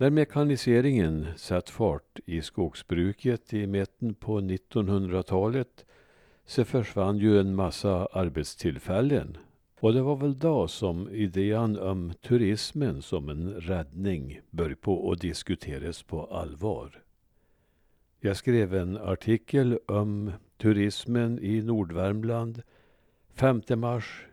När mekaniseringen satt fart i skogsbruket i mitten på 1900-talet så försvann ju en massa arbetstillfällen. Och det var väl då som idén om turismen som en räddning började på att diskuteras på allvar. Jag skrev en artikel om turismen i Nordvärmland 5 mars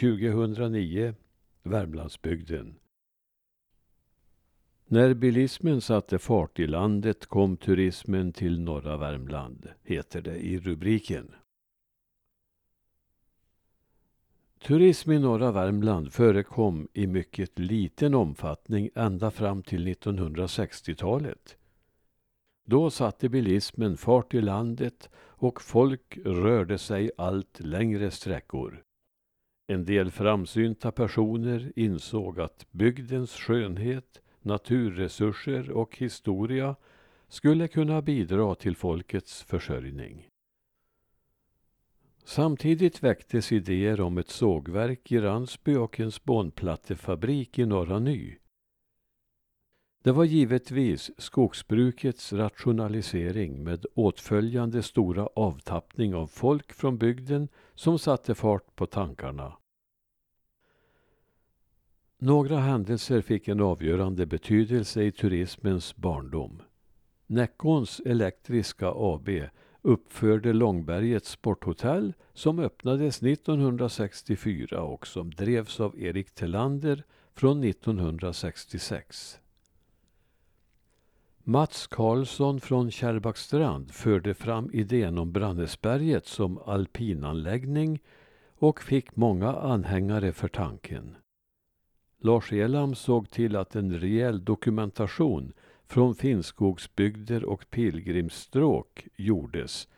2009, Värmlandsbygden. När bilismen satte fart i landet kom turismen till norra Värmland, heter det i rubriken. Turism i norra Värmland förekom i mycket liten omfattning ända fram till 1960-talet. Då satte bilismen fart i landet och folk rörde sig allt längre sträckor. En del framsynta personer insåg att bygdens skönhet, naturresurser och historia skulle kunna bidra till folkets försörjning. Samtidigt väcktes idéer om ett sågverk i Ransby och en spånplattefabrik i Norra Ny. Det var givetvis skogsbrukets rationalisering med åtföljande stora avtappning av folk från bygden som satte fart på tankarna. Några händelser fick en avgörande betydelse i turismens barndom. Näckåns Elektriska AB uppförde Långbergets sporthotell som öppnades 1964 och som drevs av Erik Tellander från 1966. Mats Karlsson från Kärrbackstrand förde fram idén om Brannäsberget som alpinanläggning och fick många anhängare för tanken. Lars Elam såg till att en rejäl dokumentation från Finnskogsbygder och pilgrimsstråk gjordes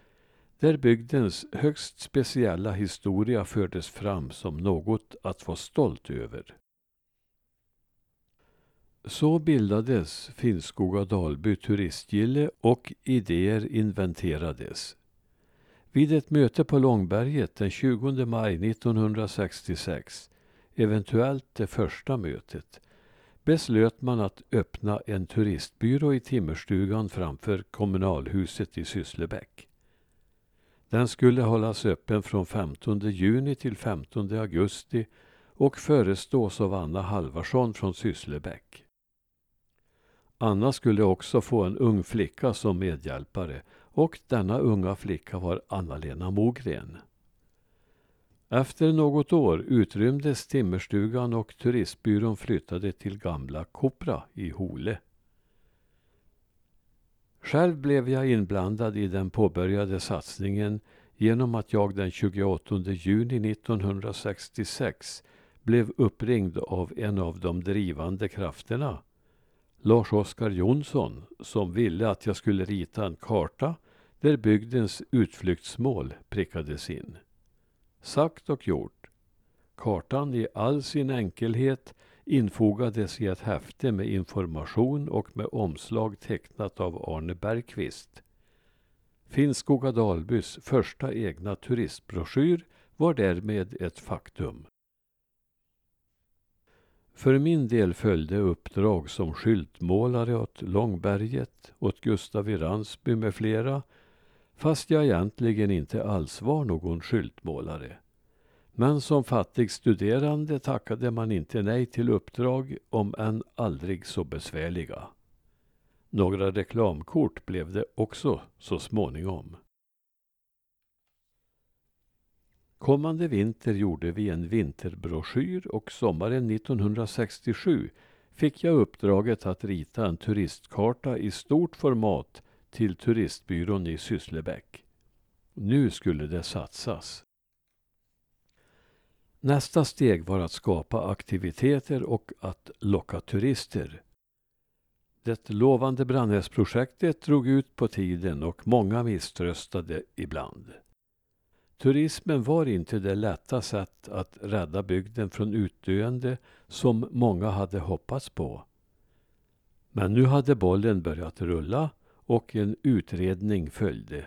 där bygdens högst speciella historia fördes fram som något att vara stolt över. Så bildades Finnskoga Dalby turistgille och idéer inventerades. Vid ett möte på Långberget den 20 maj 1966, eventuellt det första mötet, beslöt man att öppna en turistbyrå i timmerstugan framför kommunalhuset i Sysslebäck. Den skulle hållas öppen från 15 juni till 15 augusti och förestås av Anna Halvarsson från Sysslebäck. Anna skulle också få en ung flicka som medhjälpare och denna unga flicka var Anna-Lena Mogren. Efter något år utrymdes timmerstugan och turistbyrån flyttade till gamla Kopra i Hole. Själv blev jag inblandad i den påbörjade satsningen genom att jag den 28 juni 1966 blev uppringd av en av de drivande krafterna, Lars-Oskar Jonsson, som ville att jag skulle rita en karta där bygdens utflyktsmål prickades in. Sagt och gjort. Kartan i all sin enkelhet infogades i ett häfte med information och med omslag tecknat av Arne Bergqvist. Finnskoga Dalbys första egna turistbroschyr var därmed ett faktum. För min del följde uppdrag som skyltmålare åt Långberget, åt Gustav i Ransby med flera fast jag egentligen inte alls var någon skyltmålare. Men som fattig studerande tackade man inte nej till uppdrag om än aldrig så besvärliga. Några reklamkort blev det också så småningom. Kommande vinter gjorde vi en vinterbroschyr och sommaren 1967 fick jag uppdraget att rita en turistkarta i stort format till turistbyrån i Sysslebäck. Nu skulle det satsas. Nästa steg var att skapa aktiviteter och att locka turister. Det lovande Brannäsprojektet drog ut på tiden och många misströstade ibland. Turismen var inte det lätta sätt att rädda bygden från utdöende som många hade hoppats på. Men nu hade bollen börjat rulla och en utredning följde.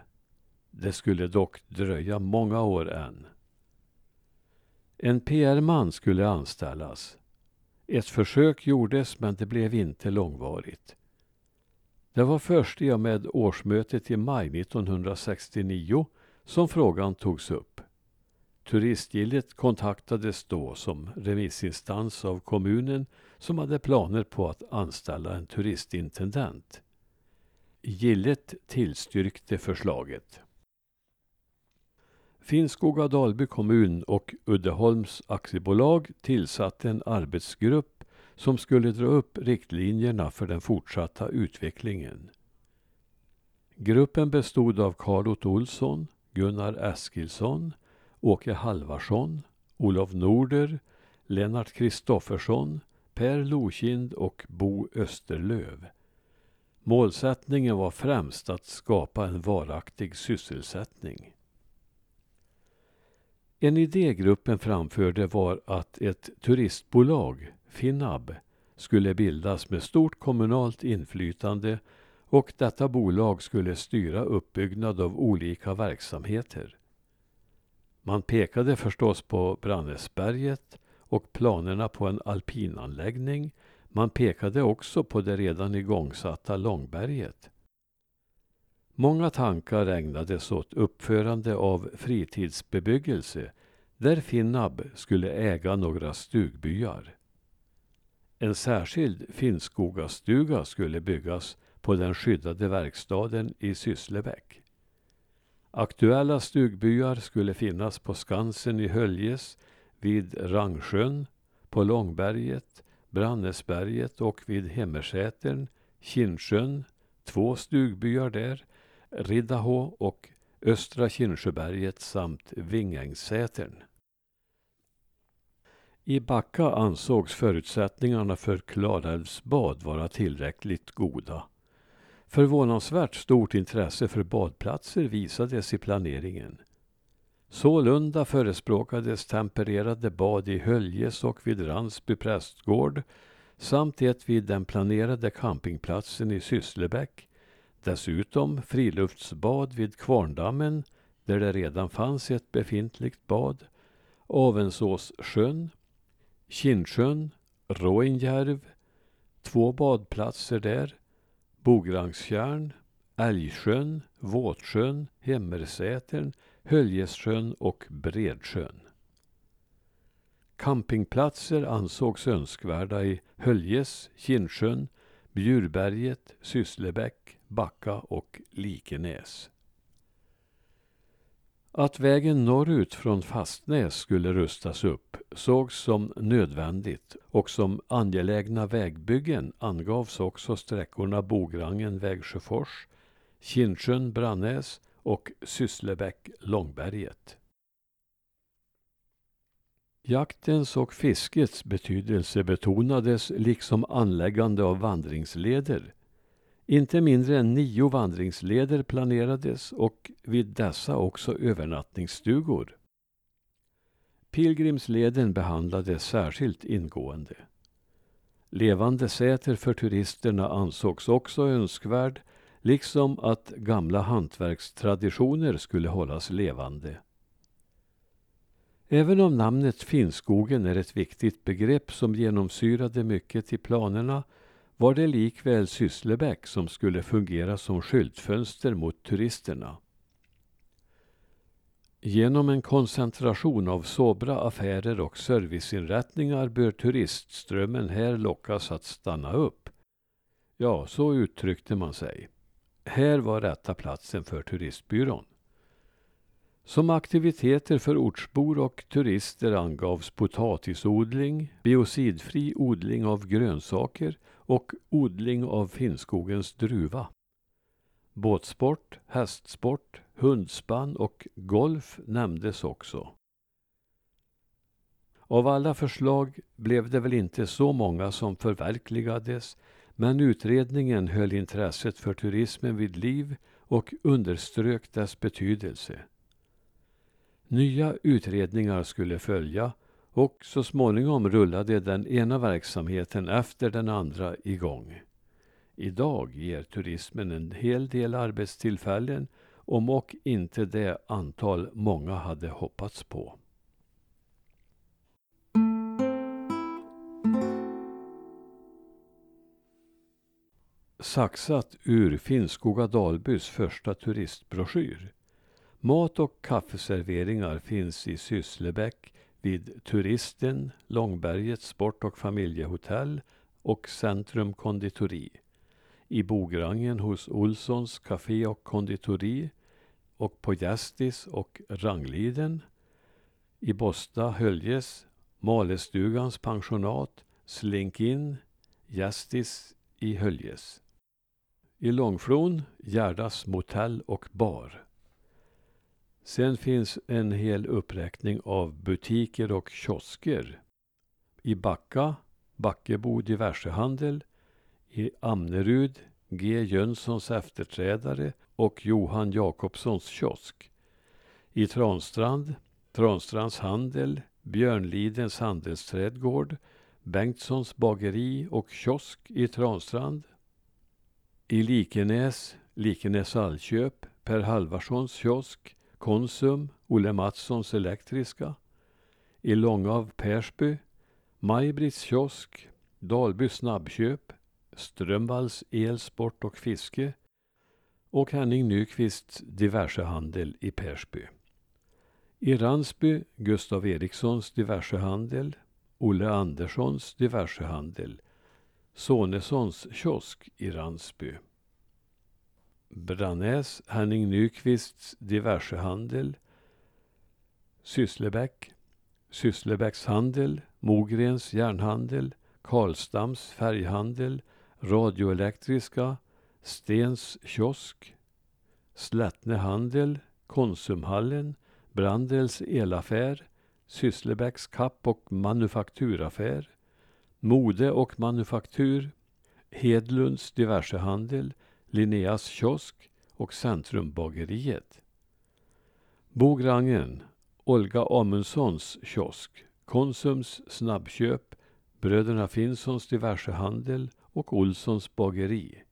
Det skulle dock dröja många år än. En PR-man skulle anställas. Ett försök gjordes men det blev inte långvarigt. Det var först i och med årsmötet i maj 1969 som frågan togs upp. Turistgillet kontaktades då som remissinstans av kommunen som hade planer på att anställa en turistintendent. Gillet tillstyrkte förslaget. Finnskoga Dalby kommun och Uddeholms aktiebolag tillsatte en arbetsgrupp som skulle dra upp riktlinjerna för den fortsatta utvecklingen. Gruppen bestod av Karl-Otto Olsson, Gunnar Eskilsson, Åke Halvarsson, Olof Norder, Lennart Kristoffersson, Per Lokind och Bo Österlöv. Målsättningen var främst att skapa en varaktig sysselsättning. En idé gruppen framförde var att ett turistbolag, Finab, skulle bildas med stort kommunalt inflytande och detta bolag skulle styra uppbyggnad av olika verksamheter. Man pekade förstås på Brannäsberget och planerna på en alpinanläggning. Man pekade också på det redan igångsatta Långberget. Många tankar ägnades åt uppförande av fritidsbebyggelse där Finnab skulle äga några stugbyar. En särskild Finnskogastuga skulle byggas på den skyddade verkstaden i Sysslebäck. Aktuella stugbyar skulle finnas på Skansen i Höljes, vid Rangsjön, på Långberget, Brannäsberget och vid Hemmersätern, Kinnsjön, två stugbyar där, Riddarhå och Östra Kinnsjöberget samt Vingängssätern. I Backa ansågs förutsättningarna för Klarälvsbad vara tillräckligt goda. Förvånansvärt stort intresse för badplatser visades i planeringen. Sålunda förespråkades tempererade bad i Höljes och vid Ransby prästgård samt ett vid den planerade campingplatsen i Sysslebäck. Dessutom friluftsbad vid Kvarndammen där det redan fanns ett befintligt bad. Avensåssjön, Kindsjön, Råinjärv, två badplatser där Bograngstjärn, Älgsjön, Våtsjön, Hemmersätern, Höljesjön och Bredsjön. Campingplatser ansågs önskvärda i Höljes, Kindsjön, Bjurberget, Sysslebäck, Backa och Likenäs. Att vägen norrut från Fastnäs skulle rustas upp sågs som nödvändigt och som angelägna vägbyggen angavs också sträckorna Bograngen-Vägsjöfors, Kindsjön-Brannäs och Sysslebäck-Långberget. Jaktens och fiskets betydelse betonades liksom anläggande av vandringsleder inte mindre än nio vandringsleder planerades och vid dessa också övernattningsstugor. Pilgrimsleden behandlades särskilt ingående. Levande säter för turisterna ansågs också önskvärd, liksom att gamla hantverkstraditioner skulle hållas levande. Även om namnet Finnskogen är ett viktigt begrepp som genomsyrade mycket i planerna var det likväl Sysslebäck som skulle fungera som skyltfönster mot turisterna. Genom en koncentration av sobra affärer och serviceinrättningar bör turistströmmen här lockas att stanna upp. Ja, så uttryckte man sig. Här var rätta platsen för turistbyrån. Som aktiviteter för ortsbor och turister angavs potatisodling, biocidfri odling av grönsaker och odling av Finnskogens druva. Båtsport, hästsport, hundspann och golf nämndes också. Av alla förslag blev det väl inte så många som förverkligades men utredningen höll intresset för turismen vid liv och underströk dess betydelse. Nya utredningar skulle följa och så småningom rullade den ena verksamheten efter den andra igång. Idag ger turismen en hel del arbetstillfällen om och inte det antal många hade hoppats på. Saxat ur Finnskoga Dalbys första turistbroschyr. Mat och kaffeserveringar finns i Sysslebäck vid Turisten, Långbergets sport och familjehotell och Centrum konditori. I Bograngen hos Olssons Café och konditori och på Gästis och Rangliden. I Bosta, Höljes, Malestugans pensionat, Slink in, Gästis i Höljes. I Långflon, Gärdas motell och bar. Sen finns en hel uppräkning av butiker och kiosker. I Backa, Backebo diversehandel. I Amnerud, G Jönssons efterträdare och Johan Jakobssons kiosk. I Transtrand, Transtrands handel, Björnlidens handelsträdgård, Bengtssons bageri och kiosk i Transtrand. I Likenäs, Likenäs allköp, Per Halvarssons kiosk, Konsum, Olle Mattssons elektriska. I Långav, Persby, Maj-Britts kiosk, Dalby snabbköp, Strömvalls elsport och fiske och Henning Nyqvists diversehandel i Persby. I Ransby Gustav Erikssons diversehandel, Olle Anderssons diversehandel, Sonessons kiosk i Ransby. Branäs, Henning Nyqvists diversehandel, Sysslebäck, Sysslebäcks handel, Mogrens järnhandel, Karlstams färghandel, Radioelektriska, Stens kiosk, Slättne handel, Konsumhallen, Brandels elaffär, Sysslebäcks kapp och manufakturaffär, Mode och manufaktur, Hedlunds diversehandel, Linneas kiosk och Centrumbageriet. Bograngen, Olga Amundssons kiosk, Konsums snabbköp, Bröderna Finssons diversehandel och Olssons bageri.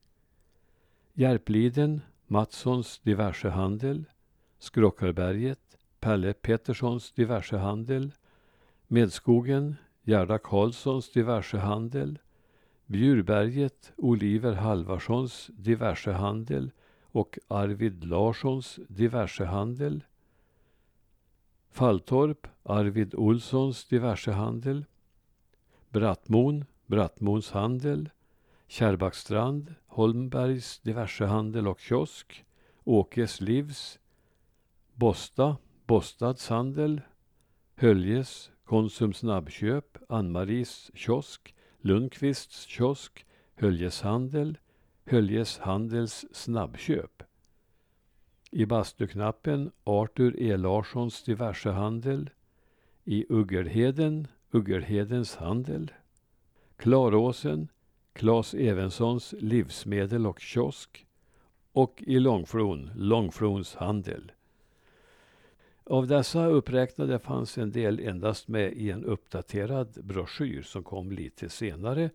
Järpliden, Mattssons diversehandel, Skrockarberget, Pelle Petterssons diversehandel, Medskogen, Gerda Karlssons diversehandel, Bjurberget, Oliver Halvarssons diversehandel och Arvid Larssons diversehandel. Falltorp, Arvid Olssons diversehandel. Brattmon, Brattmons handel. Kärrbackstrand, Holmbergs diversehandel och kiosk. Åkes livs. Bosta, Bostads handel. Höljes, Konsum snabbköp, Ann-Maries kiosk. Lundqvists kiosk, Höljes handel, Höljes handels snabbköp. I bastuknappen Artur E Larssons diversehandel. I Uggelheden Uggelhedens handel. Klaråsen Claes Evenssons livsmedel och kiosk. Och i Långflon Långflons handel. Av dessa uppräknade fanns en del endast med i en uppdaterad broschyr som kom lite senare.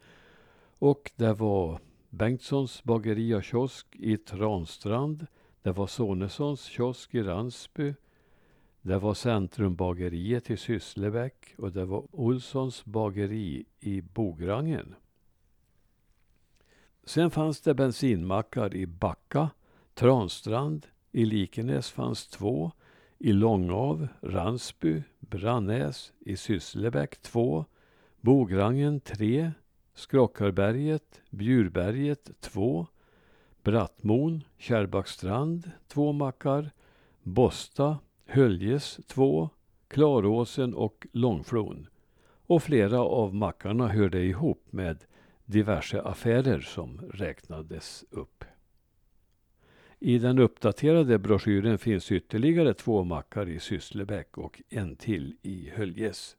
Och det var Bengtssons bageri och kiosk i Transtrand. Det var Sonessons kiosk i Ransby. Det var Centrumbageriet i Sysslebäck och det var Olssons bageri i Bograngen. Sen fanns det bensinmackar i Backa, Transtrand, i Likenäs fanns två i Långav, Ransby, Brannäs, i Sysslebäck 2, Bograngen 3, Skrockarberget, Bjurberget 2, Brattmon, Kärrbackstrand 2 mackar, Bosta, Höljes 2, Klaråsen och Långflon. Och flera av mackarna hörde ihop med diverse affärer som räknades upp. I den uppdaterade broschyren finns ytterligare två mackar i Sysslebäck och en till i Höljes.